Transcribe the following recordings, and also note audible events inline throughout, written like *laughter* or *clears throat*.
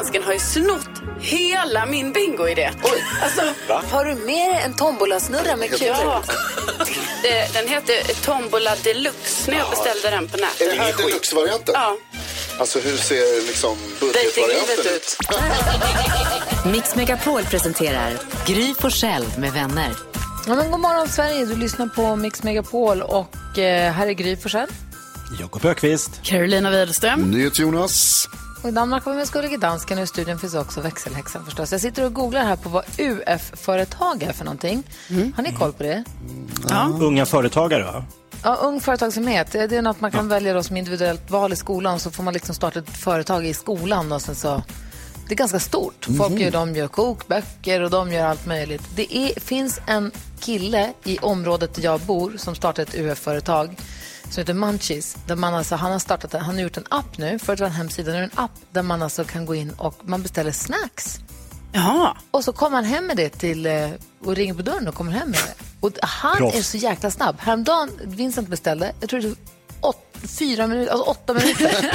dansken har ju snott hela min bingoidé. Alltså, Har du med dig en tombolasnurra med ja. Det, den heter Tombola Deluxe när jag beställde den på Är nätet. det här deluxe-varianten? Ja, Alltså hur ser liksom budgetvarianten ut. Mix Megapol presenterar Gry Forssell med vänner. Ja, men god morgon Sverige, du lyssnar på Mix Megapol och eh, här är Gry Forssell. Jakob Ökvist. Carolina Widerström. NyhetsJonas. Och I Danmark har vi med Skullige Dansken och i studion finns också växelhäxan förstås. Jag sitter och googlar här på vad UF-företag är för någonting. Har ni koll på det? Unga företagare, va? Ja, ung företagsamhet, det är något man kan välja då som individuellt val i skolan. Så får man liksom starta ett företag i skolan och sen så... Det är ganska stort. Folk gör, de gör kokböcker och de gör allt möjligt. Det är, finns en kille i området där jag bor som startat ett UF-företag som heter Munchies. Där man alltså, han, har startat, han har gjort en app nu, förut var det en hemsida, nu är det en app där man alltså kan gå in och man beställer snacks. Jaha. Och så kommer han hem med det till, eh, och ringer på dörren och kommer hem med det. Och han Proffs. är så jäkla snabb. Häromdagen, Vincent beställde, jag tror det åt, fyra minuter, alltså åtta minuter.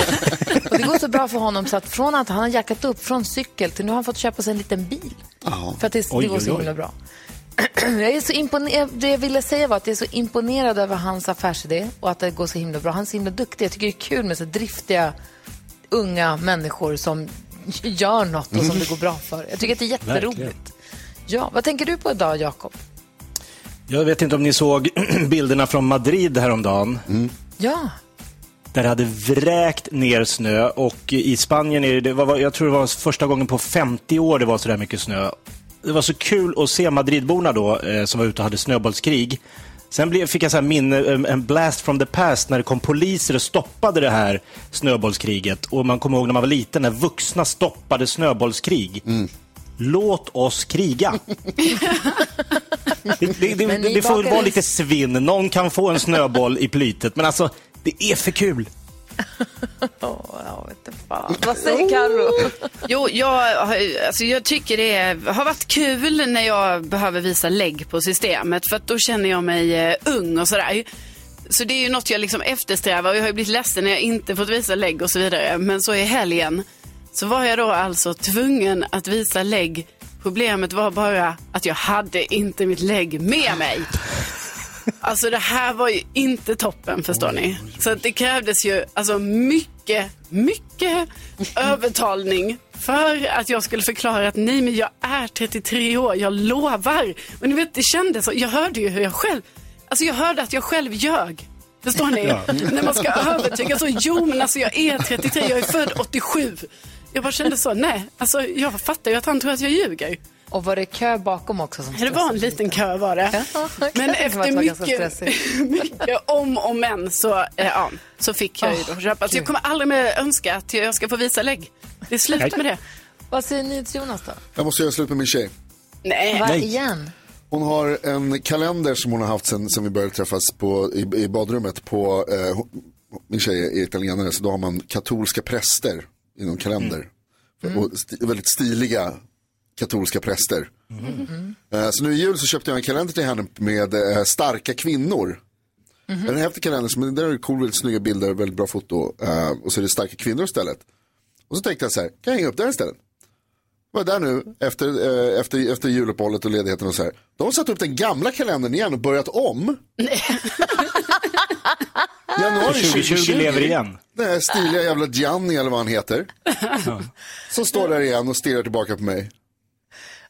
*laughs* och det går så bra för honom så att från att han har jackat upp från cykel till nu har han fått köpa sig en liten bil. För att det, Oj, det går så oj, oj. himla bra. *clears throat* Jag är så imponerad, det jag ville säga var att jag är så imponerad över hans affärsidé och att det går så himla bra. Han är så himla duktig. Jag tycker det är kul med så driftiga unga människor som *laughs* gör något och som det går bra för. Jag tycker att det är jätteroligt. Verkligen. Ja, vad tänker du på idag, Jakob? Jag vet inte om ni såg *clears throat* bilderna från Madrid häromdagen. Ja, Där det hade vräkt ner snö och i Spanien är det, det var, jag tror det var första gången på 50 år det var så där mycket snö. Det var så kul att se Madridborna då eh, som var ute och hade snöbollskrig. Sen blev, fick jag så här minne, en en blast from the past när det kom poliser och stoppade det här snöbollskriget. Och man kommer ihåg när man var liten när vuxna stoppade snöbollskrig. Låt oss kriga. *laughs* det det, det, det får bakade- vara lite svinn. Någon kan få en snöboll i plytet. Men alltså, det är för kul. *laughs* oh, jag vet inte fan. *laughs* Vad säger Carro? *laughs* Jo, jag, alltså jag tycker det är, har varit kul när jag behöver visa lägg på systemet för att då känner jag mig eh, ung och sådär. Så det är ju något jag liksom eftersträvar och jag har ju blivit ledsen när jag inte fått visa lägg och så vidare. Men så i helgen så var jag då alltså tvungen att visa lägg. Problemet var bara att jag hade inte mitt lägg med mig. Alltså det här var ju inte toppen förstår ni. Så det krävdes ju alltså mycket, mycket övertalning för att jag skulle förklara att nej men jag är 33 år, jag lovar. Och ni vet det kändes så, jag hörde ju hur jag själv, alltså jag hörde att jag själv ljög. Förstår ni? *laughs* När man ska övertyga så, jo men alltså jag är 33, jag är född 87. Jag bara kände så, nej, alltså jag fattar ju att han tror att jag ljuger. Och var det kö bakom också? Som Det var en liten kö var det. Ja, *laughs* Men efter mycket, *laughs* mycket om och men så, eh, ja, så fick jag ju då köpa. Så jag kommer aldrig mer önska att jag ska få visa lägg. Det är slut med det. Vad säger ni till Jonas då? Jag måste göra slut med min tjej. Nej. Va, igen? Hon har en kalender som hon har haft sen, sen vi började träffas på, i, i badrummet. På, eh, min tjej är italienare så då har man katolska präster i någon kalender. Och sti, väldigt stiliga katolska präster. Eh, så nu i jul så köpte jag en kalender till henne med eh, starka kvinnor. En häftig kalender, som, där är cool, väldigt snygga bilder, väldigt bra foto. eh, och så är det starka kvinnor istället. Och så tänkte jag så här, kan jag hänga upp där istället? var där nu efter, efter, efter juluppehållet och ledigheten och så här. De har satt upp den gamla kalendern igen och börjat om. *laughs* Januari 2020 lever igen. Den här stiliga jävla Gianni eller vad han heter. Som står där igen och stirrar tillbaka på mig.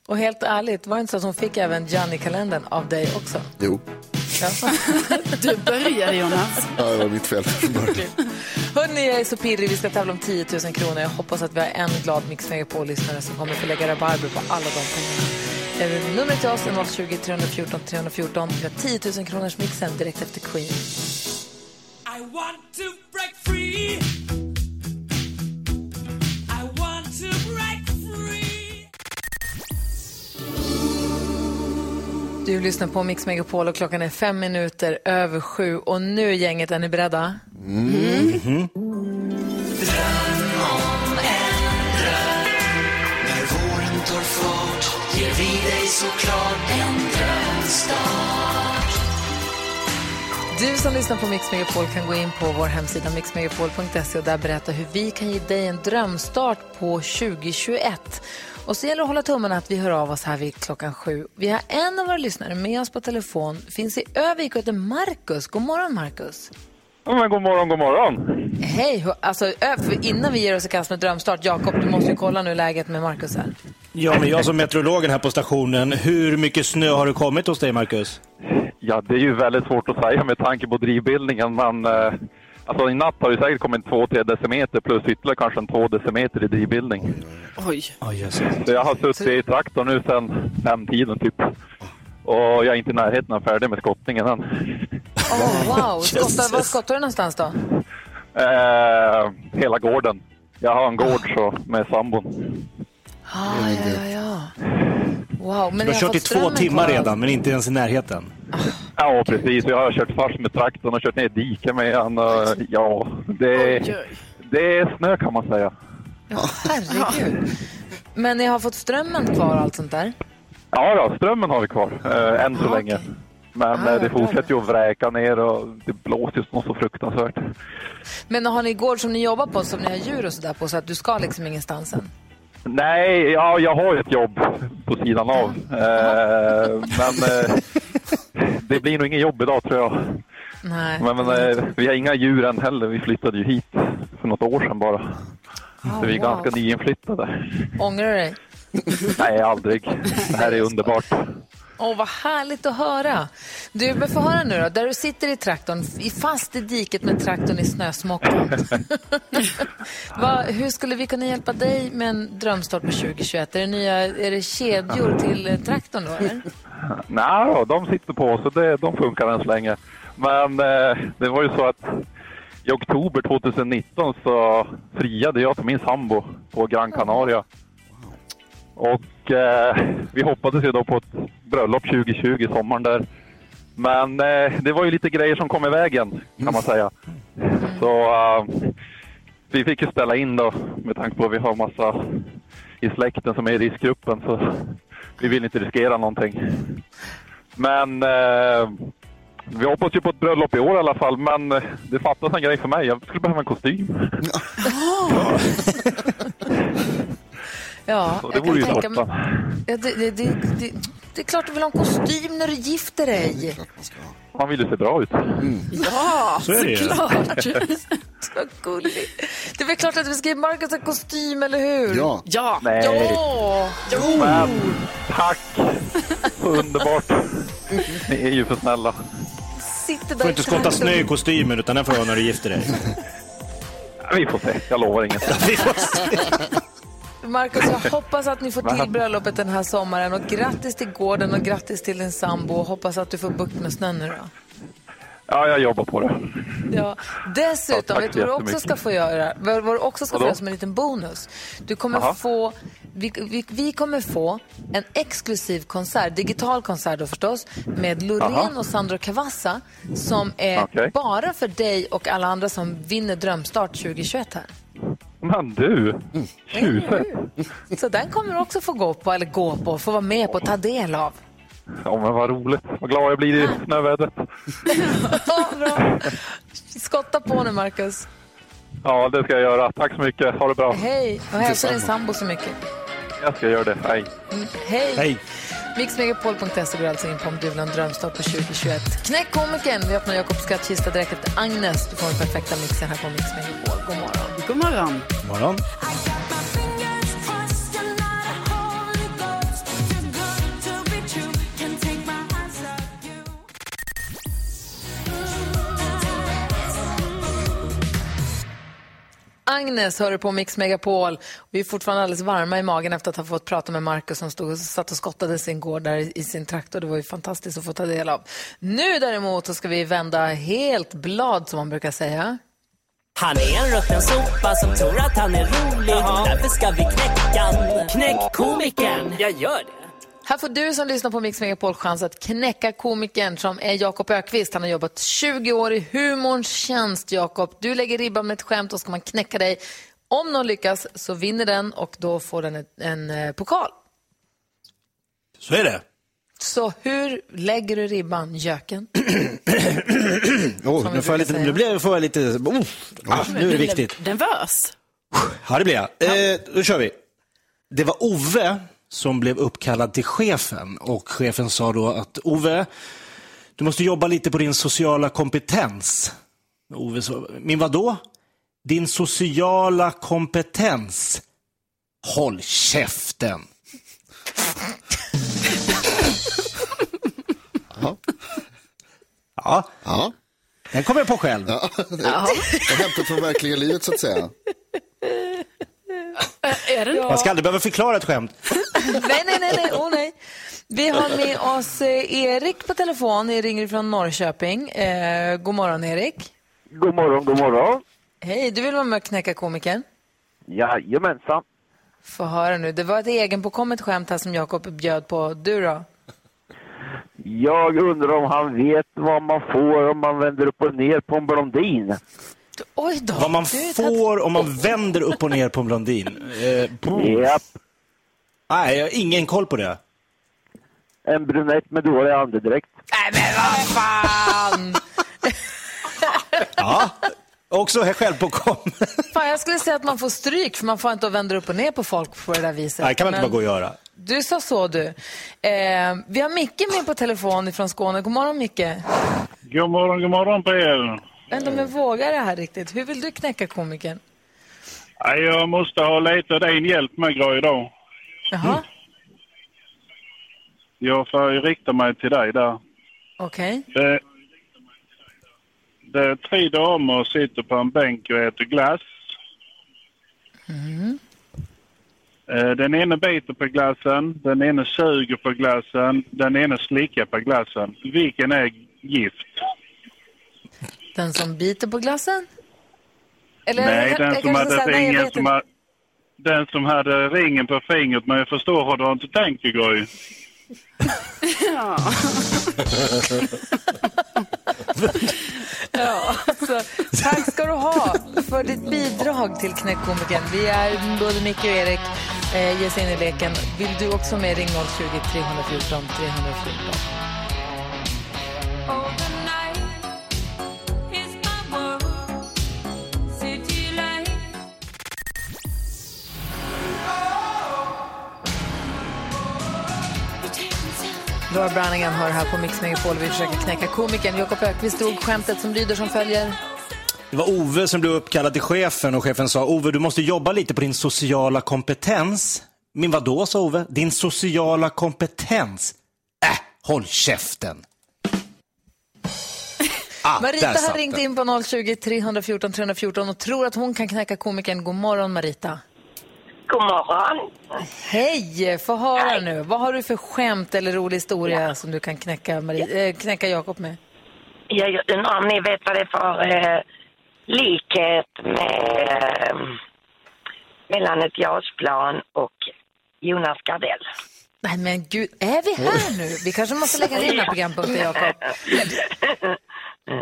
Och helt ärligt, var det inte så att hon fick även Gianni-kalendern av dig också? Jo, Ja. *laughs* Du började Jonas. ja, det var mitt fel från början. Hörrni, jag är så pirrig. Vi ska tävla om 10 000 kronor. Jag hoppas att vi har en glad Mix Megapol-lyssnare som kommer få lägga rabarber på alla de pengarna. Numret till oss är 020 314 314. Vi har 10 000 kronors mixen direkt efter Queen. I want to break free. Du lyssnar på Mix Megapol och klockan är fem minuter över sju. Och nu gänget, är ni beredda? Mm. När våren tar fart ger vi dig såklart en drömstart. Du som lyssnar på Mix Megapol kan gå in på vår hemsida mixmegapol.se och där berätta hur vi kan ge dig en drömstart på 2021. Och så gäller det att hålla tummarna att vi hör av oss här vid klockan sju. Vi har en av våra lyssnare med oss på telefon. Finns i Övik och heter Marcus. God morgon Marcus. Ja, men god morgon, god morgon. Hej! Alltså, innan vi ger oss i kast med drömstart, Jakob, du måste ju kolla nu läget med Marcus här. Ja, men jag som meteorologen här på stationen, hur mycket snö har det kommit hos dig, Marcus? Ja, det är ju väldigt svårt att säga med tanke på drivbildningen, men eh, alltså, i natt har det säkert kommit 2-3 decimeter plus ytterligare kanske en 2 decimeter i drivbildning. Oj. Jösses. Så jag har suttit i traktorn nu sedan fem tiden typ. Och jag är inte i närheten av färdig med skottningen än. Oh, wow! *laughs* Skottar, var skottar du någonstans då? Eh, hela gården. Jag har en gård så, med sambon. Ah, ja, ja, ja. Wow, men Du har kört i två timmar kvar, redan, men inte ens i närheten. Ja, precis. Jag har kört fast med traktorn och kört ner i diket med han. Ja, det, Oj, oj. det är snö kan man säga. Ja, herregud. Men ni har fått strömmen kvar och allt sånt där? Ja, då, strömmen har vi kvar eh, än så Ah, länge. okej. Men Ah, eh, ja, det fortsätter ju att vräka ner och det blåser ju något så fruktansvärt. Men har ni gård som ni jobbar på, som ni har djur och sådär på, så att du ska liksom ingenstans än? Nej, ja, jag har ju ett jobb på sidan av. Eh, men eh, det blir nog inget jobb idag tror jag. Nej. Men, men eh, vi har inga djur än heller. Vi flyttade ju hit för något år sedan bara. Ah, Så vi är wow. ganska nyinflyttade. Ångrar du dig? Nej, aldrig. Det här är underbart. Åh, vad härligt att höra. Du, men få höra nu då. Där du sitter i traktorn, fast i diket med traktorn i snösmockan. *laughs* Hur skulle vi kunna hjälpa dig med en drömstart på 2021? Är det, nya, är det kedjor till eh, traktorn då, eller? *laughs* Nej då, de sitter på så det, de funkar än så länge. Men eh, det var ju så att i oktober 2019 så friade jag till min sambo på Gran Canaria. Och eh, vi hoppades ju då på ett bröllop 2020, sommaren där. Men eh, det var ju lite grejer som kom i vägen kan man säga. Så eh, vi fick ju ställa in då med tanke på att vi har massa i släkten som är i riskgruppen så vi vill inte riskera någonting. Men eh, vi hoppas ju på ett bröllop i år i alla fall, men eh, det fattas en grej för mig. Jag skulle behöva en kostym. Ja, *laughs* *laughs* Så det jag kan vore ju tänka toppen. Ja, det, det, det, det, det är klart du vill ha en kostym när du gifter dig. Man vill ju se bra ut. Ja, Så det såklart. *laughs* Så gullig. Det är väl klart att vi ska ge Marcus en kostym, eller hur? Ja, Ja. Nej, Ja! men tack! Underbart. *laughs* Ni är ju för snälla. Du får inte skotta snö i kostymen, utan den får du ha när du gifter dig. Vi får se, jag lovar inget. *laughs* Vi får se. Marcus, jag hoppas att ni får till bröllopet den här sommaren. Och grattis till gården och grattis till din sambo. Och hoppas att du får bukt med snön nu då. Ja, jag jobbar på det. Ja. Dessutom, Ja, vet du vad du så också ska få göra? Vad vad du också ska få Vadå? göra som en liten bonus? Du kommer Jaha. få, vi, vi, vi kommer få en exklusiv konsert, digital konsert då förstås, med Loreen Jaha. och Sandro Cavazza som är Okej. bara för dig och alla andra som vinner Drömstart 2021 här. Men du, tjusigt. Så den kommer du också få gå på, eller gå på, få vara med på, ta del av. Ja, men vad roligt. Vad glad jag blir i snövädret. Ja, *laughs* bra. Skotta på nu, Marcus. Ja, det ska jag göra. Tack så mycket. Ha det bra. Hej, och hälsa din sambo så mycket. Jag ska göra det. Hej. Hej. Hej. Mixmegapol.se går alltså in på om du vill ha en drömstart på 2021. Knäck komikern! Vi öppnar Jakobs skrattkista direkt efter Agnes. Du får den perfekta mixen här på Mix Megapol. God morgon. God morgon. God morgon. Agnes hör du på Mix Megapol. Vi är fortfarande alldeles varma i magen efter att ha fått prata med Markus som stod och satt och skottade sin gård där i sin traktor. Det var ju fantastiskt att få ta del av. Nu däremot så ska vi vända helt blad som man brukar säga. Han är en rutten sopa som tror att han är rolig. Därför ska vi knäcka han. Knäck komikern. Jag gör det. Här får du som lyssnar på Mix Megapol chans att knäcka komikern som är Jakob Ökvist. Han har jobbat 20 år i humorns tjänst, Jakob. Du lägger ribban med ett skämt och ska man knäcka dig. Om någon lyckas så vinner den och då får den ett, en eh, pokal. Så är det. Så hur lägger du ribban, göken? Oh, *clears throat* nu får jag lite, nu blir jag, får jag lite, oh, ah, nu är det viktigt. Nervös. Ja, det blir jag. Eh, då kör vi. Det var Ove som blev uppkallad till chefen och chefen sa då att Ove, du måste jobba lite på din sociala kompetens. Ove sa, min vadå? Din sociala kompetens. Håll käften. Ja. Ja, Ja. den kommer jag på själv. Ja, det är hämtat från verkliga livet så att säga. Är det Man ska aldrig behöva förklara ett skämt. *laughs* nej, nej, nej, nej, oh, nej. Vi har med oss eh, Erik på telefon. Jag ringer från Norrköping. Eh, god morgon, Erik. God morgon, god morgon. Hej, du vill vara med och knäcka komikern? Jajamensan. Få höra nu. Det var ett egenpåkommet skämt här som Jakob bjöd på. Du då? Jag undrar om han vet vad man får om man vänder upp och ner på en blondin. Oj då. Vad man får om man vänder upp och ner på en blondin. Eh. Japp. Nej, jag har ingen koll på det. En brunett med dålig andedräkt. Nej, men vad fan! Ja, också här självpåkommen. fan! Jag skulle säga att man får stryk för man får inte vända upp och ner på folk på det där viset. Nej, kan man inte Men bara gå och göra. Du sa så du. Eh, vi har Micke med på telefon från Skåne. God morgon Micke. God morgon, god morgon på er. Om jag vågar det här riktigt. Hur vill du knäcka komikern? Ja, Jag måste ha lite din hjälp med Gry idag. Jaha, Jag får ju rikta mig till dig där. okej. Det, det är tre damer som sitter på en bänk och äter glass. Eh, Den ena biter på glassen, den ena suger på glassen, den ena slickar på glassen. Vilken är gift? Den som biter på glassen? Eller, Nej, den som hade vet som den som hade ringen på fingret, men jag förstår hur du inte tänker, Gry. Ja, *laughs* alltså, tack ska du ha för ditt bidrag till Knäckkomikern. Vi är både Micke och Erik eh, ger sig in i leken. Vill du också med, ring 020 314 314. Laura Branningham hör här på Mix Megapol. Vi försöker knäcka komikern. Jakob Ökvist drog skämtet som lyder som följer. Det var Ove som blev uppkallad till chefen och chefen sa Ove, du måste jobba lite på din sociala kompetens. Min vadå, sa Ove? Din sociala kompetens? Äh, håll käften. *laughs* Ah, Marita har ringt den. in på 020 314 314 och tror att hon kan knäcka komikern. God morgon Marita. God morgon. Hej! Få höra nu. Vad har du för skämt eller rolig historia som du kan knäcka, Mari- äh, knäcka Jakob med? Jag undrar om ni vet vad det är för eh, likhet med, eh, mellan ett JAS-plan och Jonas Gardell. Nej men gud, är vi här nu? Vi kanske måste lägga in den här programpunkten, *laughs* Jakob.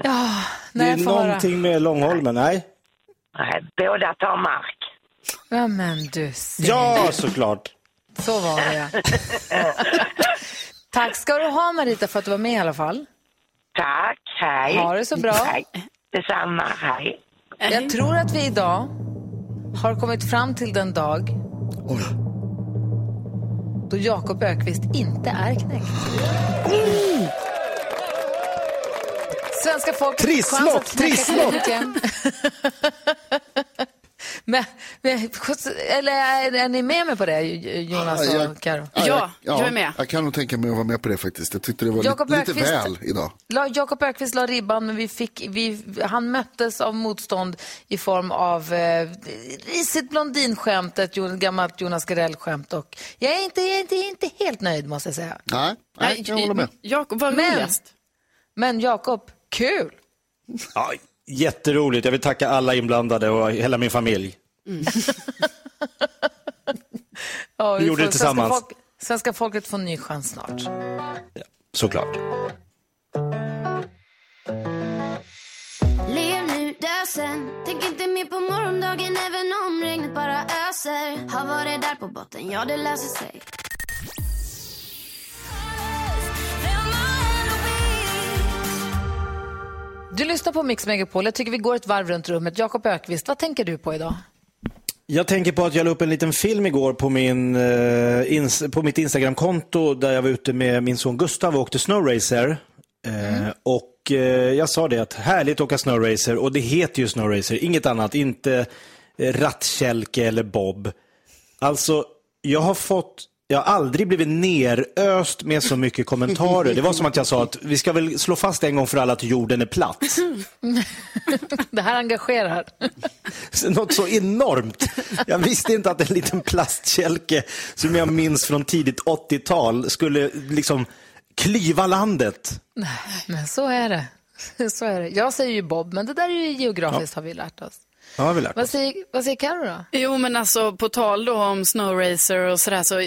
Ja, Det är nej, få höra. någonting med Långholmen, nej? Nej, båda tar mark. Ja, men du ser. Ja, såklart. Så var det, ja. Tack ska du ha, Marita, för att du var med i alla fall. Tack, hej. Ha det så bra. Hej. Detsamma, hej. Jag tror att vi idag har kommit fram till den dag då Jakob Ökvist inte är knäckt. Svenska folket Trisslott, att knäcka trisslott. *laughs* men, men, eller är, är ni med mig på det, Jonas Ja, jag- och Karo? Ja, jag är med. Jag kan nog tänka mig att vara med på det faktiskt. Jag tyckte det var Jakob lite, lite väl idag. La- Jakob Ökvist la ribban, men vi fick, vi, han möttes av motstånd i form av eh, risigt blondinskämtet, Jo- gammalt Jonas Gardell-skämt. Och jag är, inte, jag, är inte, jag är inte helt nöjd, måste jag säga. Nej, nej jag håller med. Jakob var Men- roligast. Men Jakob, kul! Ja, jätteroligt. Jag vill tacka alla inblandade och hela min familj. *laughs* Ja, Vi gjorde får- det tillsammans. Svenska, folk, Svenska folket får en ny chans snart. Såklart. Lev nu, dö sen Tänk inte mer på morgondagen även om regnet bara öser Har varit där på botten, ja det löser sig Du lyssnar på Mix Megapol. Jag tycker vi går ett varv runt rummet. Jakob Ökvist, vad tänker du på idag? Jag tänker på att jag la upp en liten film igår på, min, eh, ins- på mitt Instagramkonto där jag var ute med min son Gustav och åkte snowracer. Eh, och eh, jag sa det att härligt att åka snowracer och det heter ju snowracer, inget annat, inte eh, rattkälke eller bob. Alltså, jag har fått jag har aldrig blivit neröst med så mycket kommentarer. Det var som att jag sa att vi ska väl slå fast en gång för alla att jorden är platt. det här engagerar. Något så enormt. Jag visste inte att en liten plastkälke som jag minns från tidigt 80-tal skulle liksom klyva landet. Nej, men så är det. Så är det. Jag säger ju Bob, men det där är ju geografiskt har vi lärt oss. Ja, har vi lärt Vad säger, vad säger Karo då? Jo, men alltså på tal då om snowracer och sådär, så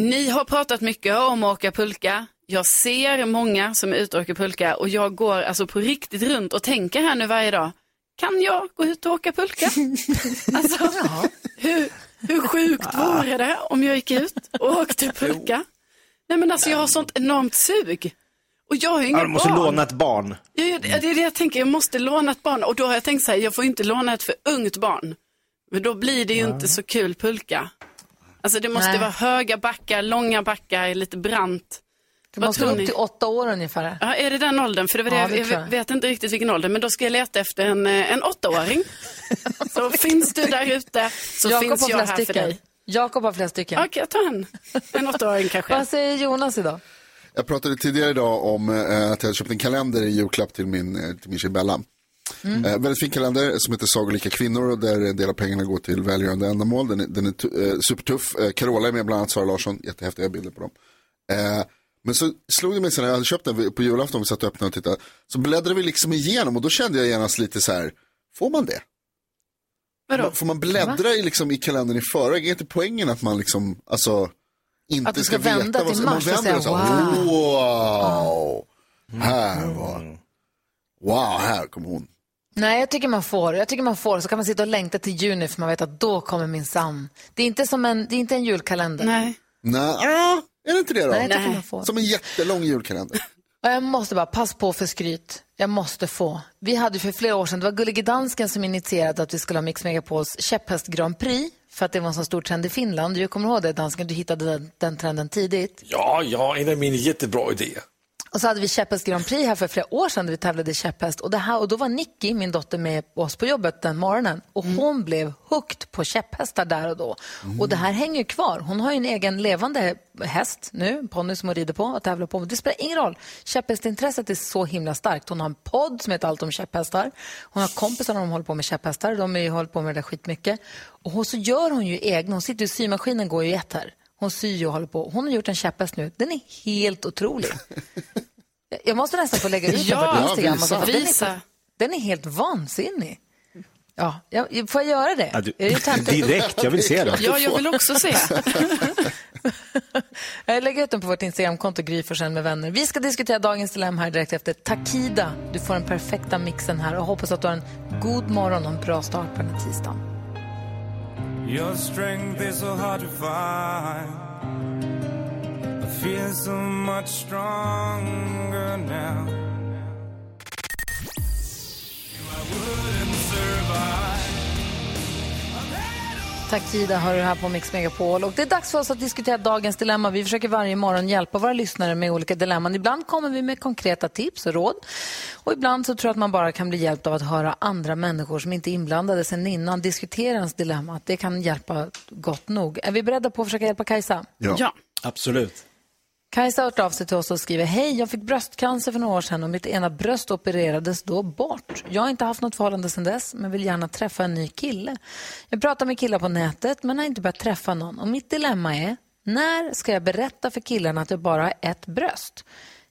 ni har pratat mycket om att åka pulka. Jag ser många som är ute och åker pulka och jag går alltså på riktigt runt och tänker här nu varje dag, kan jag gå ut och åka pulka? *laughs* alltså, hur, hur sjukt vore det om jag gick ut och åkte *laughs* pulka? Nej men alltså jag har sånt enormt sug. Och jag har ju inga Ja, du måste barn. låna ett barn. Ja, ja, det det är det jag tänker, jag måste låna ett barn. Och då har jag tänkt så här, jag får inte låna ett för ungt barn. Men då blir det ju inte så kul pulka. Alltså det måste Nej. vara höga backar, långa backar, lite brant. Du Vad måste vara upp till åtta år ungefär. Ja, är det den åldern? För det var Ja, det, det jag, jag. vet inte riktigt vilken ålder, men då ska jag leta efter en, eh, en åttaåring. *laughs* så finns du där ute så Jakob finns jag här för stycken. dig. Jakob har flera stycken. Okej, jag tar en. En åttaåring kanske. Vad säger Jonas idag? Jag pratade tidigare idag om eh, att jag köpt en kalender i julklapp till min, eh, till min tjej Bella. Mm. Eh, väldigt fin kalender som heter Sagolika kvinnor och där en del av pengarna går till välgörande ändamål. Den är, den är eh, supertuff. Eh, Carola är med, bland annat Sara Larsson. Jättehäftiga bilder på dem. Eh, men så slog det mig sen när jag hade köpt den på julafton, vi satt och öppnade och tittade. Så bläddrade vi liksom igenom och då kände jag genast lite så här, får man det? Vadå? Får man bläddra i, liksom, i kalendern i förväg? Är inte poängen att man liksom, alltså, inte Att du ska ska, vända veta till vad mars och säga, så, wow. wow. Här var, wow, här kom hon. Nej, jag tycker man får. Jag tycker man får. Så kan man sitta och längta till juni för man vet att då kommer min sam. Det är inte som en, det är inte en julkalender. Nej. Nej, ja, är det inte det då? Nej, jag tycker man får. Som en jättelång julkalender. *laughs* Och jag måste bara, pass på för skryt. Jag måste få. Vi hade för flera år sedan, det var Gullige Dansken som initierade att vi skulle ha Mix Megapols käpphäst Grand Prix. För att det var en så stor trend i Finland. Du kommer ihåg det, dansken? Du hittade den, den trenden tidigt. Ja, ja, en av mina jättebra idéer. Och så hade vi käpphäst Grand Prix här för flera år sedan där vi tävlade käpphäst. Och, det här, och då var Nicky, min dotter, med oss på jobbet den morgonen. Och hon blev hooked på käpphästar där och då. Och det här hänger kvar. Hon har ju en egen levande häst nu, ponny som hon rider på och tävlar på. Det spelar ingen roll. Käpphästintresset är så himla starkt. Hon har en podd som heter Allt om käpphästar. Hon har kompisar som håller på med käpphästar. De har ju hållit på med det där skitmycket. Och så gör hon ju egna. Hon sitter ju, symaskinen går ju i ett här. Hon syr och håller på. Hon har gjort en käpphäst nu. Den är helt otrolig. *laughs* Jag måste nästan få lägga ut den Ja, på Instagram. visa. Den, Visa. är, den är helt vansinnig. Ja, jag, får jag göra det? Ja, du, Är det tant- direkt, jag vill se det. Ja, jag vill också se. *laughs* Jag lägger ut den på vårt Instagramkonto, Gry Forssell med vänner. Vi ska diskutera dagens dilemma här direkt efter Takida. Du får den perfekta mixen här och hoppas att du har en god morgon och en bra start på den här tisdagen. Your strength is so hard to find. I feel so much stronger now. I wouldn't Takida hör du här på Mix Megapol. Och det är dags för oss att diskutera dagens dilemma. Vi försöker varje morgon hjälpa våra lyssnare med olika dilemman. Ibland kommer vi med konkreta tips och råd. Och ibland så tror jag att man bara kan bli hjälpt av att höra andra människor som inte är inblandade sen innan diskutera ens dilemma. Det kan hjälpa gott nog. Är vi beredda på att försöka hjälpa Kajsa? Ja. Absolut. Kajsa har hört av sig till oss och skriver Hej, jag fick bröstcancer för några år sedan och mitt ena bröst opererades då bort. Jag har inte haft något förhållande sedan dess men vill gärna träffa en ny kille. Jag pratar med killar på nätet men har inte börjat träffa någon och mitt dilemma är när ska jag berätta för killarna att jag bara har ett bröst?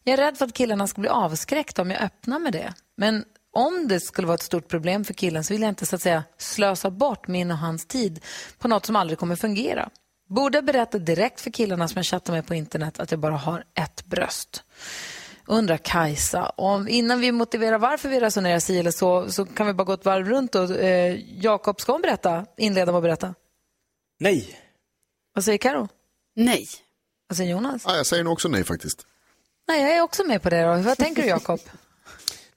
Jag är rädd för att killarna ska bli avskräckta om jag öppnar med det. Men om det skulle vara ett stort problem för killen så vill jag inte så att säga slösa bort min och hans tid på något som aldrig kommer fungera. Borde berätta direkt för killarna som jag chattar med på internet att jag bara har ett bröst. Undrar Kajsa, om, innan vi motiverar varför vi resonerar si eller så, så kan vi bara gå ett varv runt och eh, Jakob, ska hon berätta? Inleda med att berätta? Nej. Vad säger Karo? Nej. Vad säger Jonas? Ja, jag säger nog också nej faktiskt. Nej, jag är också med på det då. Vad tänker du Jakob?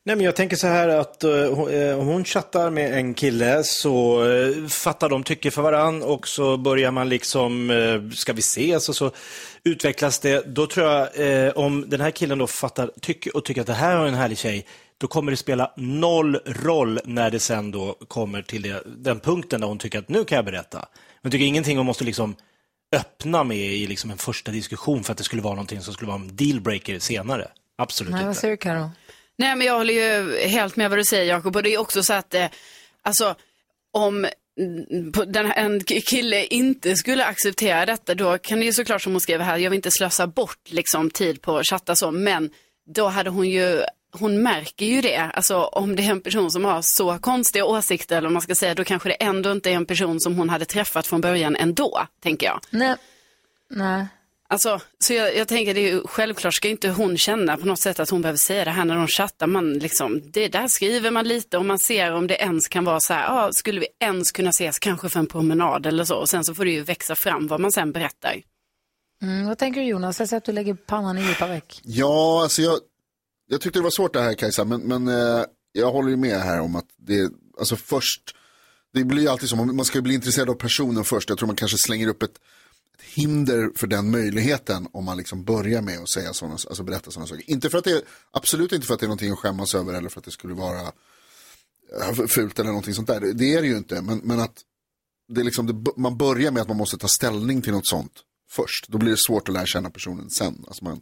Nej, men jag tänker så här att eh, eh, om hon chattar med en kille så uh, fattar de tycke för varann och så börjar man liksom, uh, ska vi ses och så utvecklas det. Då tror jag, eh, om den här killen då fattar tycke och tycker att det här är en härlig tjej, då kommer det spela noll roll när det sen då kommer till det, den punkten där hon tycker att nu kan jag berätta. Hon tycker ingenting hon måste liksom öppna med i liksom en första diskussion för att det skulle vara någonting som skulle vara en dealbreaker senare. Absolut Nej, vad inte. säger du Karo? Nej, men jag håller ju helt med vad du säger Jakob. Och det är också så att, eh, alltså, om på- den, en kille inte skulle acceptera detta, då kan det ju såklart som hon skriver här, jag vill inte slösa bort liksom, tid på att chatta så, men då hade hon ju, hon märker ju det, alltså om det är en person som har så konstiga åsikter, eller om man ska säga, då kanske det ändå inte är en person som hon hade träffat från början ändå, tänker jag. Nej. Nej. Alltså, så jag, jag tänker det är ju, självklart ska inte hon känna på något sätt att hon behöver säga det här när de chattar. Man liksom, det där skriver man lite och man ser om det ens kan vara så här, ah, skulle vi ens kunna ses kanske för en promenad eller så. Och sen så får det ju växa fram vad man sen berättar. Mm, vad tänker du Jonas? Jag ser att du lägger pannan i djupa veck. Ja, alltså jag, jag tyckte det var svårt det här Kajsa, men, men eh, jag håller ju med här om att det, alltså först, det blir ju alltid så, man ska ju bli intresserad av personen först. Jag tror man kanske slänger upp ett hinder för den möjligheten om man liksom börjar med att säga sådana, alltså berätta sådana saker. Inte för att det, absolut inte för att det är någonting att skämmas över eller för att det skulle vara eh, fult eller någonting sånt där. Det, det är det ju inte, men, men att det är liksom, det, man börjar med att man måste ta ställning till något sånt först. Då blir det svårt att lära känna personen sen. Alltså man,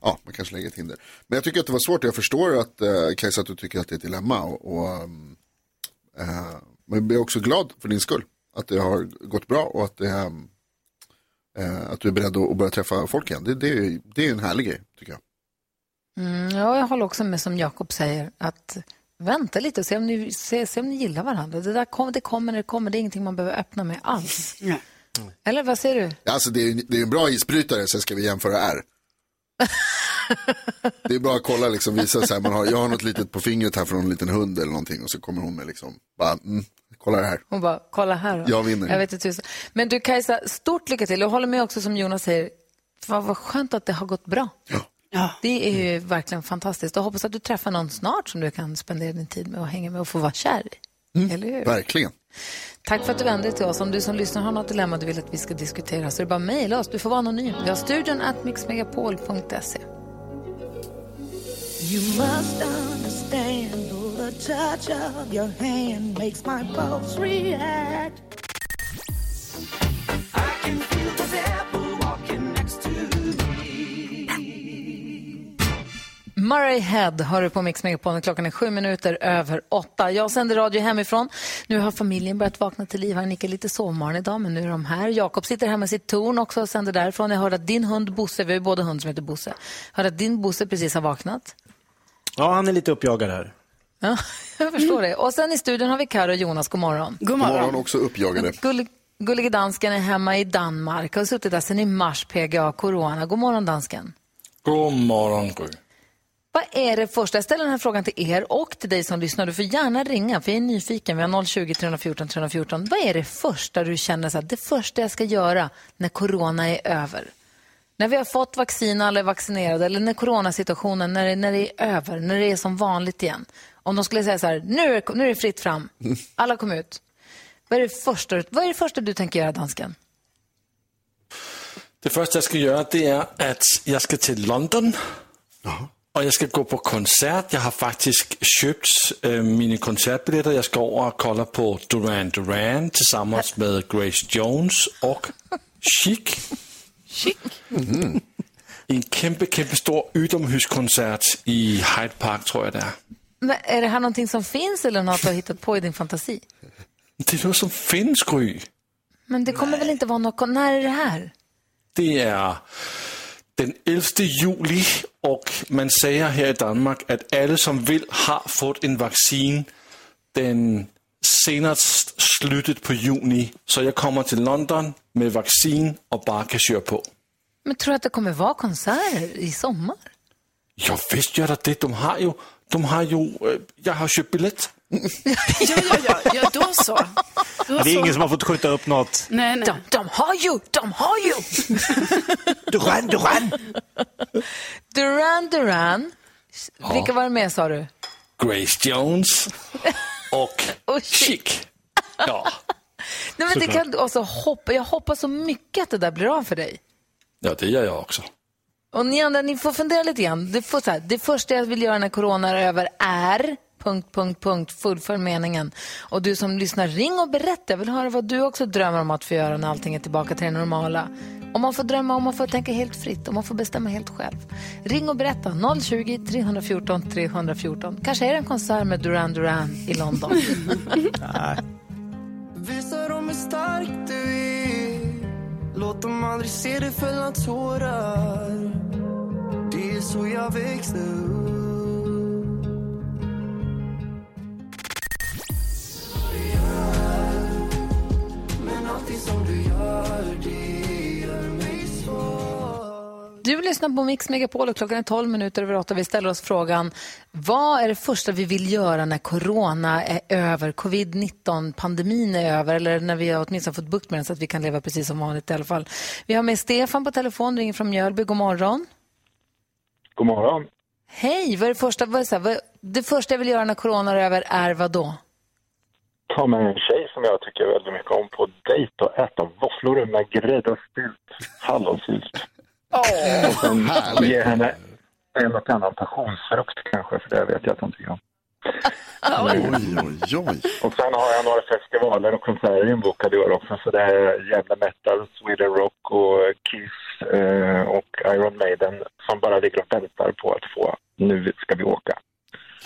ja, man kanske lägger ett hinder. Men jag tycker att det var svårt. Jag förstår att eh, Kajsa, att du tycker att det är ett dilemma. Och, och, eh, eh men jag är också glad för din skull. Att det har gått bra och att, det, eh, att du är beredd att, börja träffa folk igen. Det, det, är- det är en härlig grej, tycker jag. Mm, ja, jag håller också med som Jakob säger, att vänta lite och se om ni, se, se om ni gillar varandra. Det, där kom, det kommer när det kommer, det är ingenting man behöver öppna med alls. Eller vad säger du? Ja, Alltså det är, det är en bra isbrytare, sen ska vi jämföra R. *laughs* det är bara att kolla, liksom, visa så här, man har, jag har något litet på fingret här från en liten hund eller någonting och så kommer hon med liksom, bara, mm, kolla det här. Hon bara, kolla här då. Jag vinner. Jag vet inte. Men du Kajsa, stort lycka till. Jag håller med också som Jonas säger, vad, vad skönt att det har gått bra. Ja. Det är ju verkligen fantastiskt. Och hoppas att du träffar någon snart som du kan spendera din tid med och hänga med och få vara kär i. Eller hur? Verkligen. Tack för att du vände dig till oss. Om du som lyssnar har något dilemma du vill att vi ska diskutera så är det bara att mejla oss. Du får vara anonym. Vi har studion at mixmegapol.se. You must understand, the touch of your hand makes my pulse react. I can Murray Head har du på Mix Megapol. Klockan är sju minuter över åtta. Jag sänder radio hemifrån. Nu har familjen börjat vakna till liv. Han är lite sovmorgon idag, men nu är de här. Jakob sitter hemma i sitt torn också och sänder därifrån. Jag hörde att din hund Bosse, vi har ju båda hund som heter Bosse, hörde att din Bosse precis har vaknat. Ja, han är lite uppjagad här. Ja, *laughs* jag förstår det. Och sen i studion har vi Karo och Jonas. God morgon. God God morgon också uppjagade. Gull, gullige dansken är hemma i Danmark. Har suttit där sedan i mars, PGA, corona. God morgon dansken. God morgon, Gry. Vad är det första? Jag ställer den här frågan till er och till dig som lyssnar. Du får gärna ringa, för jag är nyfiken. Vi har 020 314 314. Vad är det första du känner så att det första jag ska göra när corona är över? När vi har fått vaccin, alla är vaccinerade, eller när coronasituationen, när det, när det är över, när det är som vanligt igen. Om de skulle säga så här, nu är, det- nu är det fritt fram, *laughs* alla kom ut. Vad är, det första, vad är det första du tänker göra, dansken? Det första jag ska göra det är att jag ska till London. Och jag ska gå på konsert. Jag har faktiskt köpt äh, mina konsertbiljetter. Jag ska over och kolla på Duran Duran tillsammans med Grace Jones och Chic. Chic? *laughs* En kæmpe, kæmpe stor utomhuskonsert i Hyde Park, tror jag det är. Men är det här någonting som finns eller något du har hittat på i din fantasi? Det är något som finns, Gry. Men det kommer väl inte vara något... När är det här? Det är den 11 juli och man säger här i Danmark att alla som vill har fått en vaccin. Den senast slutet på juni. Så jag kommer till London med vaccin och bara kan köra på. Men tror du att det kommer vara konserter i sommar? Ja, visst gör det det. De har ju, de har ju, eh, jag har köpt biljett. Ja, ja, ja, ja då så. Då Ja, det är så. ingen som har fått skjuta upp något. Nej, nej. De, de har ju, de har ju! *laughs* Duran, Duran! Duran Duran. Vilka var det med sa du? Grace Jones och *laughs* Oh, Chic. Ja. Nej, men det kan, alltså, hoppa, jag hoppas så mycket att det där blir av för dig. ja, det gör jag också. Och ni andra, ni får fundera lite grann. Det, får, så här, det första jag vill göra när corona är över är... Punkt, punkt, punkt, fullfölj meningen. Och du som lyssnar, ring och berätta. Jag vill höra vad du också drömmer om att få göra när allting är tillbaka till det normala. Om man får drömma, om man får tänka helt fritt, om man får bestämma helt själv. Ring och berätta. 020-314 314. Kanske är det en konsert med Duran Duran i London. *laughs* Visa dem hur stark du är Låt dem aldrig se dig fälla tårar Det är så jag växte upp allting som du gör, det gör mig svår Du lyssnar på Mix Megapol och klockan är 12 minuter över 8. Vi ställer oss frågan, vad är det första vi vill göra när corona är över, covid-19-pandemin är över eller när vi har åtminstone fått bukt med den så att vi kan leva precis som vanligt i alla fall. Vi har med Stefan på telefon, ringer från Mjölby. God morgon. God morgon. Hej, vad är det första, vad är det, så här, vad, det första jag vill göra när corona är över är vad då? Ta med en tjej som jag tycker väldigt mycket om på dejt och äta våfflor med grädde och sylt, hallonsylt. *laughs* och sen ge henne en och annan passionsfrukt kanske, för det vet jag att hon tycker om. *laughs* Oj, oj, oj. Och sen har jag några festivaler och konserter inbokade i år också, så det är jävla metal, Sweden Rock och Kiss eh, och Iron Maiden som bara ligger och väntar på att få, nu ska vi åka.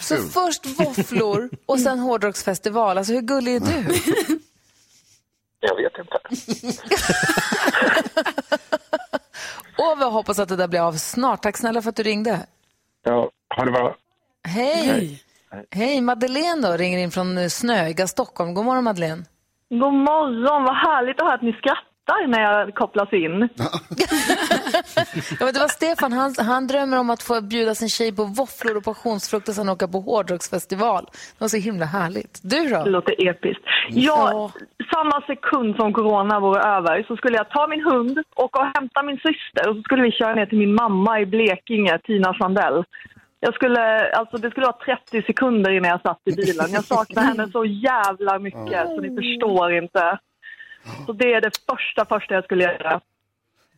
Så först våfflor och sen hårdrocksfestival. Alltså hur gullig är du? Jag vet inte. *laughs* Och vi hoppas att det där blir av snart. Tack snälla för att du ringde. Ja, ha det bra. Hej! Hej, Madeleine då, ringer in från eh, Snöiga, Stockholm. God morgon Madeleine. God morgon, vad härligt att höra att ni skrattar när jag kopplas in. *laughs* Ja, men det var Stefan, han, han drömmer om att få bjuda sin tjej på våfflor och passionsfrukt och sen åka på hårdrocksfestival. Det var så himla härligt. Du då? Det låter episkt. Ja, samma sekund som corona vore över så skulle jag ta min hund, åka och hämta min syster och så skulle vi köra ner till min mamma i Blekinge, Tina Sandell. Jag skulle, alltså det skulle vara 30 sekunder innan jag satt i bilen. Jag saknar henne så jävla mycket så ni förstår inte. Så det är det första, första jag skulle göra.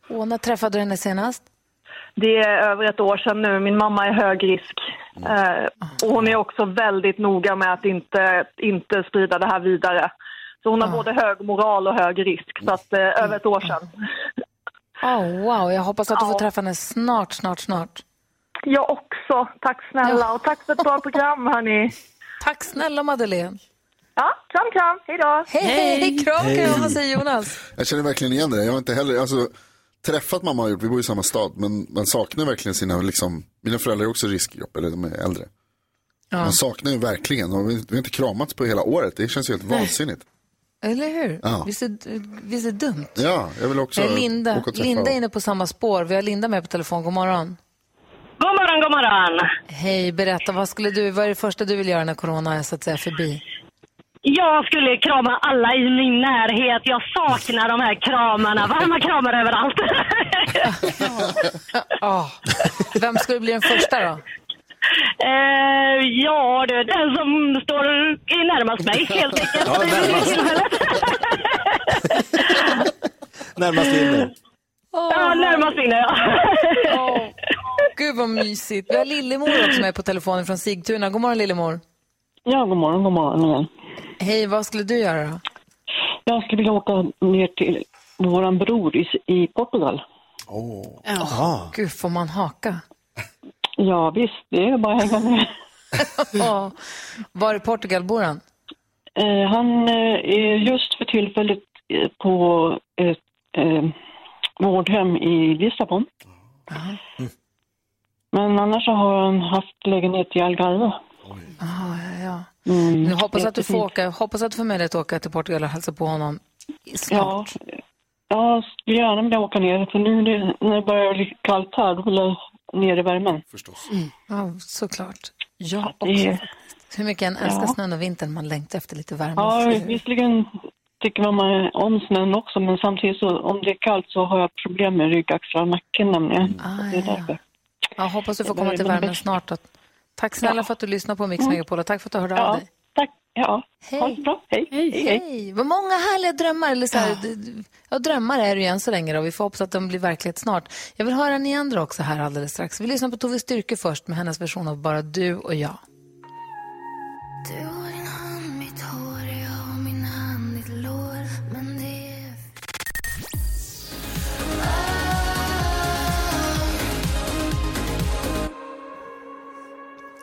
Och när träffade du henne senast? Det är över ett år sedan nu. Min mamma är hög risk. Eh, och hon är också väldigt noga med att inte, inte sprida det här vidare. Så hon har både hög moral och hög risk. Så att, eh, över ett år sedan. Oh, wow, jag hoppas att du får träffa henne snart, snart, snart. Jag också. Tack snälla. Och tack för ett bra program, hörni. Tack snälla, Madeleine. Ja, kram, kram. Hej då. Hej, hej, kram, Hej. kram. Vad säger Jonas? Jag känner verkligen igen det. Jag har inte heller, alltså, träffat mamma och gjort, vi bor i samma stad, men man saknar verkligen sina, liksom, mina föräldrar är också riskgrupp, eller de är äldre. Ja. Man saknar ju verkligen, och vi vi har inte kramats på hela året, det känns ju helt Nej. vansinnigt. Eller hur? Ja. Visst, är, visst är det dumt? Ja, jag vill också är Linda, åka och träffa. Linda är inne på samma spår. Vi har Linda med på telefon. God morgon. God morgon, god morgon. Hej, berätta. Vad, skulle du, vad är det första du vill göra när corona är så att säga förbi? Jag skulle krama alla i min närhet. Jag saknar de här kramarna. Varma kramar överallt. *laughs* Ah. Vem skulle bli den första då? eh, ja, det är den som står i närmast mig helt *laughs* enkelt. Ja, närmast. *laughs* Närmast inne. Ja, närmast inne, ja. Gud vad mysigt. Vi har Lillemor också med på telefonen från Sigtuna. God morgon Lillemor. Ja, god morgon, god morgon igen. Hej, vad skulle du göra då? Jag skulle vilja åka ner till våran bror i, i Portugal. Oh. Gud, får man haka? Ja, visst, det är bara att hänga med. *laughs* Ja. Var i Portugal bor han? Eh, han eh, är just för tillfället eh, på ett eh, vårdhem i Lissabon. Men annars så har han haft lägenhet i Algarve. Ah, ja, ja. Mm, Nu hoppas att du får åka, hoppas att du får möjlighet att åka till Portugal och hälsa på honom Ja, snart. ja, jag skulle gärna vilja åka ner, för nu när- det börjar bli kallt här, då vill jag ner i värmen. Förstås. Ja, såklart. Jag det också. är- Hur mycket jag än älskar Ja. snön och vintern, man längtar efter lite värme. Ja, visserligen tycker man om snön också, men samtidigt så om det är kallt så har jag problem med rygg, axlar och nacken nämligen. Ah, det är därför. Ja, hoppas du får Det komma till värmen snart. Då. Tack snälla Ja. för att du lyssnar på Mix Mm. Megapol och tack för att du hörde Ja, av dig. tack. Ja, Hej. ha det bra. Hej. Hej. Vad många härliga drömmar. Eller så här, ja, drömmar är det ju än så länge och vi får hoppas att de blir verklighet snart. Jag vill höra ni andra också här alldeles strax. Vi lyssnar på Tove Styrke först med hennes version av Bara du och jag. Du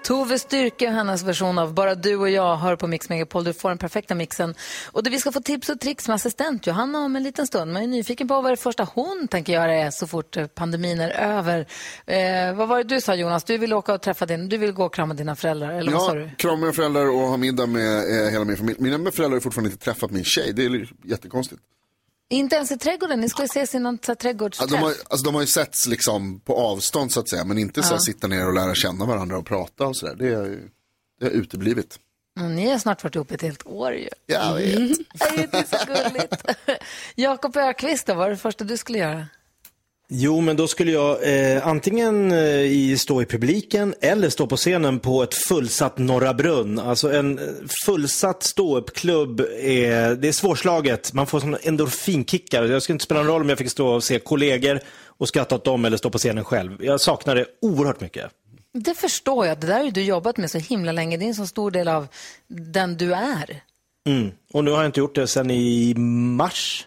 Tove Styrke och hennes version av Bara du och jag hör på Mix Megapol. Du får den perfekta mixen. Och det vi ska få tips och tricks med assistent Johanna om en liten stund. Man är nyfiken på vad det första hon tänker göra är så fort pandemin är över. Eh, vad var det du sa Jonas? Du vill åka och träffa din, du vill gå och krama dina föräldrar, eller vad sa Ja, du? krama mina föräldrar och ha middag med eh, hela min familj. Mina föräldrar har fortfarande inte träffat min tjej, det är jättekonstigt. Inte ens i trädgården, ni skulle ses i någon så här Ja, trädgårdsträff. de, har, alltså, de har ju setts liksom på avstånd så att säga, men inte så här, sitta ner och lära känna varandra och prata och sådär. Det, är- det har uteblivit. Mm, ni har snart varit ihop ett helt år ju. Jag vet. *laughs* Mm. Det är så gulligt. *laughs* Jakob Ökvist då, vad var det första du skulle göra? Jo, men då skulle jag eh, antingen eh, i, stå i publiken eller stå på scenen på ett fullsatt Norra Brunn. Alltså en eh, fullsatt ståuppklubb, är, det är svårslaget. Man får såna endorfinkickar. Jag skulle inte spela någon roll om jag fick stå och se kollegor och skratta åt dem eller stå på scenen själv. Jag saknar det oerhört mycket. Det förstår jag, det där har ju du jobbat med så himla länge. Det är en så stor del av den du är. Mm. Och nu har jag inte gjort det sedan i mars.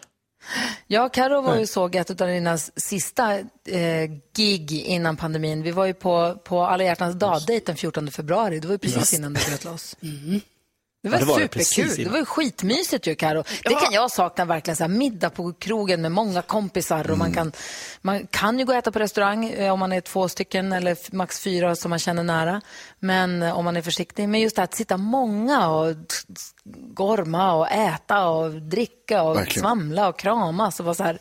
Jag och Karo var ju såg ett av dina sista eh, gig innan pandemin. Vi var ju på, på alla hjärtans dag-dejt den 14 februari. Det var ju precis Just innan det bröt loss. Det Ja, var, det var det, superkul. Det innan. var skitmysigt ju, Karo. Det kan jag sakna verkligen. Så här, middag på krogen med många kompisar. Och man, kan, man kan ju gå och äta på restaurang eh, om man är två stycken eller max fyra som man känner nära. Men eh, om man är försiktig. Men just det här att sitta många och gorma och äta och dricka och Verkligen. svamla och kramas och vara så här.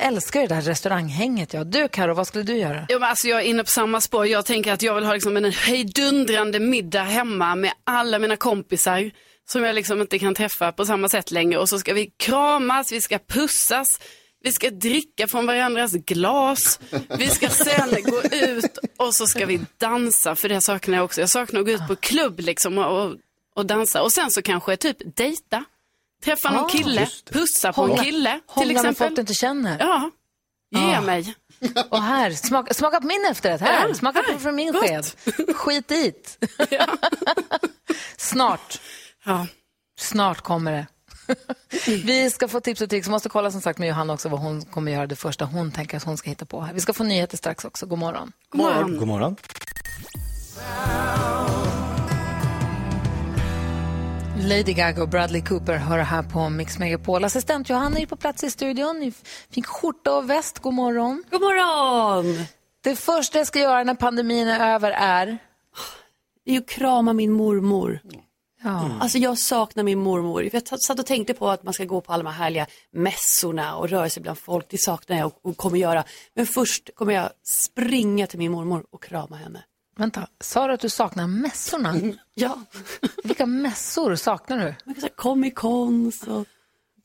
Älskar det där restauranghänget. Ja. Du Karo, vad skulle du göra? Ja, men alltså jag är inne på samma spår. Jag tänker att jag vill ha liksom en hejdundrande middag hemma med alla mina kompisar som jag liksom inte kan träffa på samma sätt längre. Och så ska vi kramas, vi ska pussas, vi ska dricka från varandras glas. Vi ska sen gå ut och så ska vi dansa, för det saknar jag också. Jag saknar att gå ut på klubb liksom och, och dansa. Och sen så kanske typ dejta. Träffa någon Ah, kille, pussa på Hålla- en kille hålla till med exempel. folk du inte känner. Ja, ge Ah. mig. *laughs* Och här, smaka, smaka på min efterrätt. Här, Ja, smaka på från min sked. Skit dit. *laughs* Snart. Snart kommer det. *laughs* Vi ska få tips och tricks. Vi måste kolla som sagt med Johanna också vad hon kommer göra det första hon tänker att hon ska hitta på här. Vi ska få nyheter strax också. God morgon. God morgon. God morgon. Lady Gaga och Bradley Cooper hör här på Mix Megapol. Assistent Johanna är på plats i studion i fin skjorta och väst. God morgon. God morgon. Det första jag ska göra när pandemin är över är? Det är att krama min mormor. Ja. Alltså jag saknar min mormor. Jag satt och tänkte på att man ska gå på alla de här härliga mässorna och röra sig bland folk. Det saknar jag och, och kommer göra. Men först kommer jag springa till min mormor och krama henne. Vänta, sa du att du saknar mässorna? Ja. Vilka mässor saknar du? Man kan Comic Cons och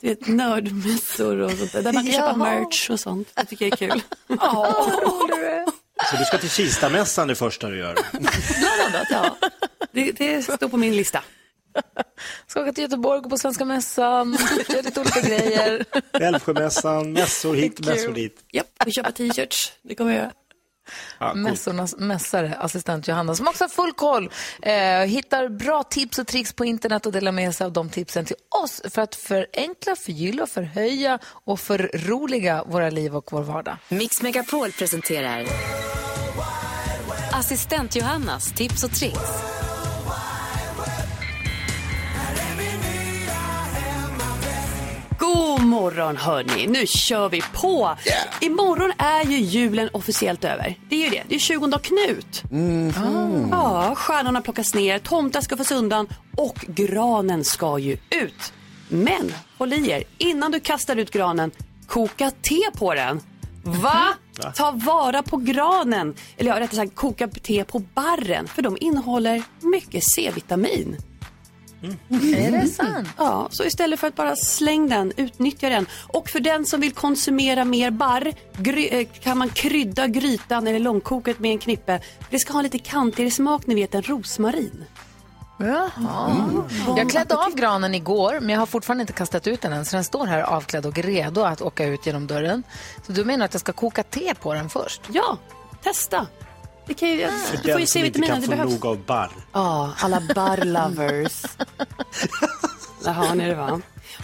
du vet, nördmässor och sånt där. Där man kan köpa Ja. merch och sånt. Det tycker jag är kul. *laughs* Är. Så du ska till Kistamässan det första du gör? Bland annat, ja. Det, det står på min lista. Ska åka till Göteborg, gå på Svenska mässan, göra lite olika grejer. Älvsjömässan, mässor hit, mässor dit. Japp, och köpa t-shirts. Det kommer jag göra. Mässornas mässare, assistent Johanna, som också har full koll. Eh, hittar bra tips och tricks på internet och delar med sig av de tipsen till oss för att förenkla, förgylla, förhöja och förroliga våra liv och vår vardag. Mix Megapol presenterar Assistent Johannas tips och tricks. Morgon hörni, nu kör vi på. Imorgon är ju julen officiellt över. Det är ju det, det är 20 dag Knut. Ja, stjärnorna plockas ner, tomtar ska få undan och granen ska ju ut. Men håll i er, innan du kastar ut granen, koka te på den. Va? Va? Ta vara på granen. Eller ja, rättare sagt koka te på barren. För de innehåller mycket C-vitamin. Är det sant? Ja, så istället för att bara släng den, utnyttja den. Och för den som vill konsumera mer barr gry- eh, kan man krydda grytan eller långkoket med en knippe. Det ska ha lite kantigare smak, ni vet en rosmarin. Jaha. Jag klädde av granen igår, men jag har fortfarande inte kastat ut den än. Så den står här avklädd och redo att åka ut genom dörren. Så du menar att jag ska koka te på den först? Ja, testa. Det kan ju, För du får ju C-vitaminen, kan det få behövs. nog av barr. Ja, alla barr-lovers. Där har ni det va.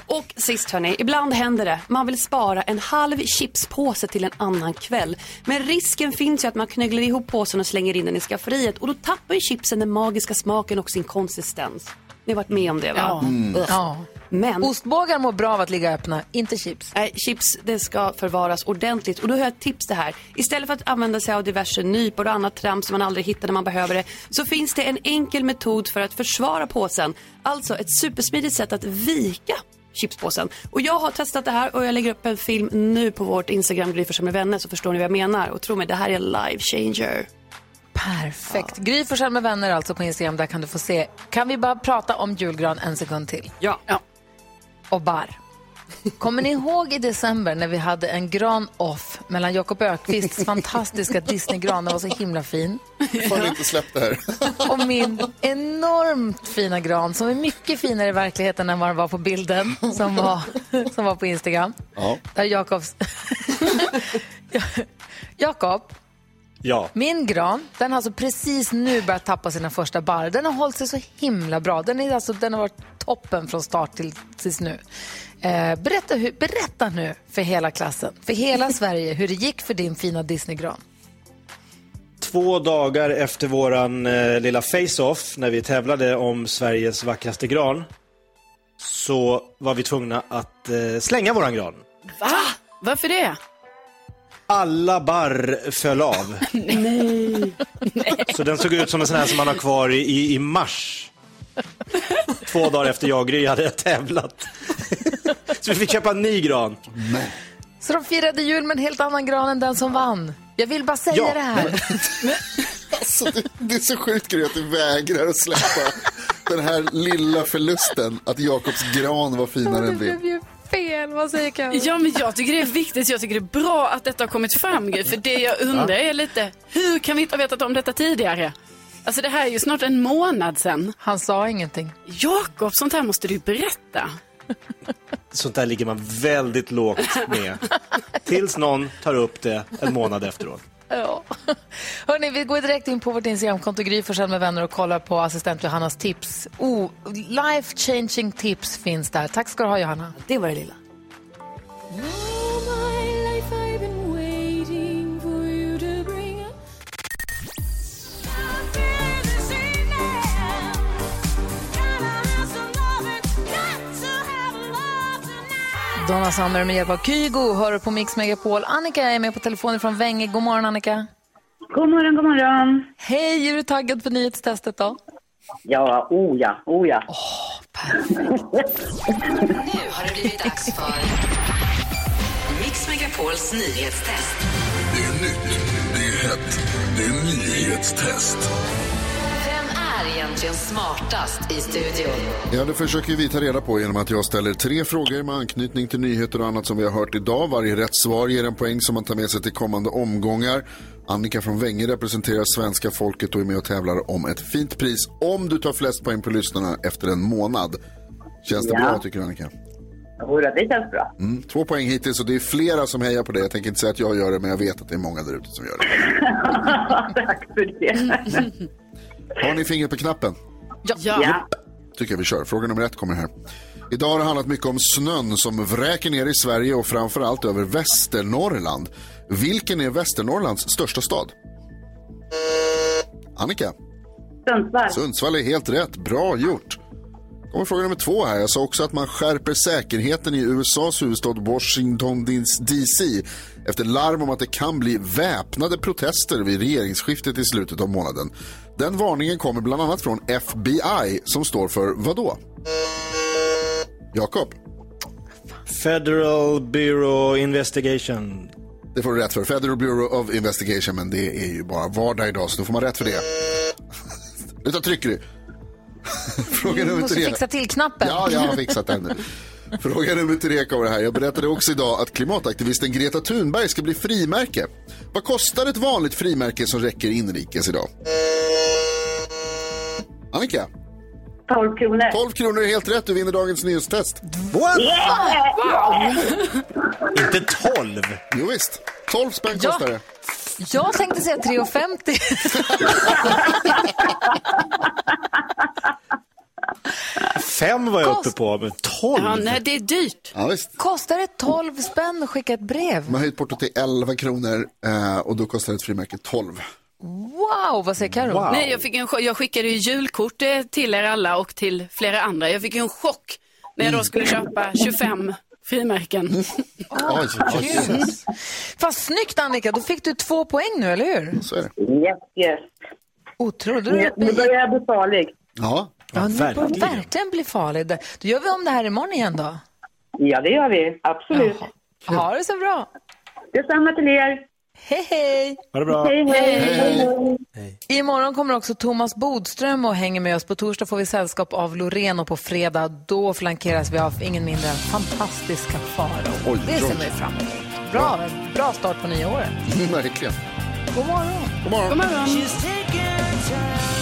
Och sist hörni, ibland händer det. Man vill spara en halv chipspåse till en annan kväll. Men risken finns ju att man knögglar ihop påsen och slänger in den i skafferiet. Och då tappar ju chipsen den magiska smaken och sin konsistens. Ni har varit med om det va? Ja. Mm. Ja. Men... Ostbågar mår bra av att ligga öppna, inte chips. Nej, chips det ska förvaras ordentligt. Och då har jag ett tips det här. Istället för att använda sig av diverse nypor och annat trams som man aldrig hittar när man behöver det. Så finns det en enkel metod för att försvara påsen. Alltså ett supersmidigt sätt att vika chipspåsen. Och jag har testat det här och jag lägger upp en film nu på vårt Instagram, Gry med vänner, så förstår ni vad jag menar. Och tro mig, det här är en life changer. Perfekt. Gry Forssell med vänner alltså på Instagram, där kan du få se. Kan vi bara prata om julgran en sekund till? Ja. ja. Och barr. Kommer ni ihåg i december när vi hade en gran-off mellan Jakob Ökvists *laughs* fantastiska Disney-gran, den var så himla fin. Fan inte släppt det här. *laughs* Och min enormt fina gran som är mycket finare i verkligheten än vad den var på bilden som var, som var på Instagram. Ja. Där Jakobs... *laughs* Jakob, Ja. min gran, den har alltså precis nu börjat tappa sina första barr. Den har hållit sig så himla bra. Den, är alltså, den har varit toppen från start till tills nu. Eh, berätta, hur, berätta nu för hela klassen, för hela *laughs* Sverige, hur det gick för din fina Disney-gran. Två dagar efter våran eh, lilla face-off, när vi tävlade om Sveriges vackraste gran, så var vi tvungna att eh, slänga våran gran. Va? Varför det? Alla barr föll av. *laughs* Nej. Så den såg ut som en sån här som man har kvar i, i, mars. Två dagar efter jag och Gry hade tävlat. Så vi fick köpa en ny gran. Så de firade jul med en helt annan gran än den som vann. Jag vill bara säga Ja, det här. *laughs* Alltså, det, det är så sjukt Gry att du vägrar att släppa den här lilla förlusten att Jakobs gran var finare än din. Fel. Vad säger Karin? Ja, men jag tycker det är viktigt. Jag tycker det är bra att detta har kommit fram. För det jag undrar är lite, hur kan vi inte ha vetat om detta tidigare? Alltså det här är ju snart en månad sedan. Han sa ingenting. Jakob, sånt här måste du berätta. *laughs* Sånt där ligger man väldigt lågt med. *laughs* Tills någon tar upp det en månad efteråt. Ja. *laughs* Hörrni, vi går direkt in på vårt Instagramkonto Gry Forssell med vänner och kollar på assistent Johannas tips. Oh, life changing tips finns där. Tack ska du ha Johanna. Det var det lilla. Donna Summer med hjälp av Kygo hör på Mix Megapol. Annika är med på telefonen från Vänge. God morgon Annika. God morgon, god morgon. Hej, är du taggad för nyhetstestet då? Ja, oh ja, oh ja. *laughs* Nu har det blivit dags för Mix Megapols nyhetstest. Det är nytt, det är hett, det är nyhetstest. Är egentligen smartast i studion? Ja, det försöker vi ta reda på genom att jag ställer tre frågor med anknytning till nyheter och annat som vi har hört idag. Varje rätt svar ger en poäng som man tar med sig till kommande omgångar. Annika från Vänge representerar svenska folket och är med och tävlar om ett fint pris om du tar flest poäng på lyssnarna efter en månad. Känns det Ja. bra tycker du Annika? Jodå, det känns bra. Mm, två poäng hittills och det är flera som hejar på det. Jag tänker inte säga att jag gör det men jag vet att det är många där ute som gör det. *laughs* Tack för det. *laughs* Har ni fingret på knappen? Ja. ja. tycker jag vi kör. Fråga nummer ett kommer här. Idag har det handlat mycket om snön som vräker ner i Sverige och framförallt över Västernorrland. Vilken är Västernorrlands största stad? Annika? Sundsvall. Sundsvall är helt rätt. Bra gjort. Kommer fråga nummer två här. Jag sa också att man skärper säkerheten i USAs huvudstad Washington DC efter larm om att det kan bli väpnade protester vid regeringsskiftet i slutet av månaden. Den varningen kommer bland annat från FBI som står för vad då? Jakob? Federal Bureau Investigation. Det får du rätt för. Federal Bureau of Investigation, men det är ju bara vardag idag så då får man rätt för det. Sluta trycker du. *laughs* Fråga Du nummer måste tre. fixa till knappen. Ja, jag har fixat den nu. Fråga nummer tre kommer här. Jag berättade också idag att klimataktivisten Greta Thunberg ska bli frimärke. Vad kostar ett vanligt frimärke som räcker inrikes idag? Annika? 12 kronor. 12 kronor är helt rätt. Du vinner dagens nyhetstest. What? Yeah! Inte 12? Jo, visst. 12 spänn Ja. kostar det. Jag tänkte säga 3,50. *laughs* *laughs* Fem var jag uppe på, men 12? Ja, nej, det är dyrt. Ja. Kostar det 12 spänn att skicka ett brev? Man har höjt portot till 11 kronor eh, och då kostar ett frimärke 12. Wow, vad säger Karo? Nej, jag, fick en, jag skickade ju julkort eh, till er alla och till flera andra. Jag fick ju en chock när jag då skulle köpa 25 frimärken. *laughs* Oj, Gud. Fast snyggt Annika, då fick du två poäng nu, eller hur? Så är det. Yes, yes. Otroligt. Nu, börjar jag bli farlig. Ja, Ja, nu börjar det verkligen bli farligt. Då gör vi om det här imorgon igen då. Ja, det gör vi. Absolut. Ha det så bra. Detsamma till er. Hej, hej. Ha det bra. Hej, hej. hej. Imorgon kommer också Thomas Bodström och hänger med oss. På torsdag får vi sällskap av Loreen och på fredag då flankeras vi av ingen mindre än fantastiska Farao. Det ser oj. vi fram emot. Bra, bra start på nya året. *laughs* Verkligen. God morgon. God morgon. God morgon.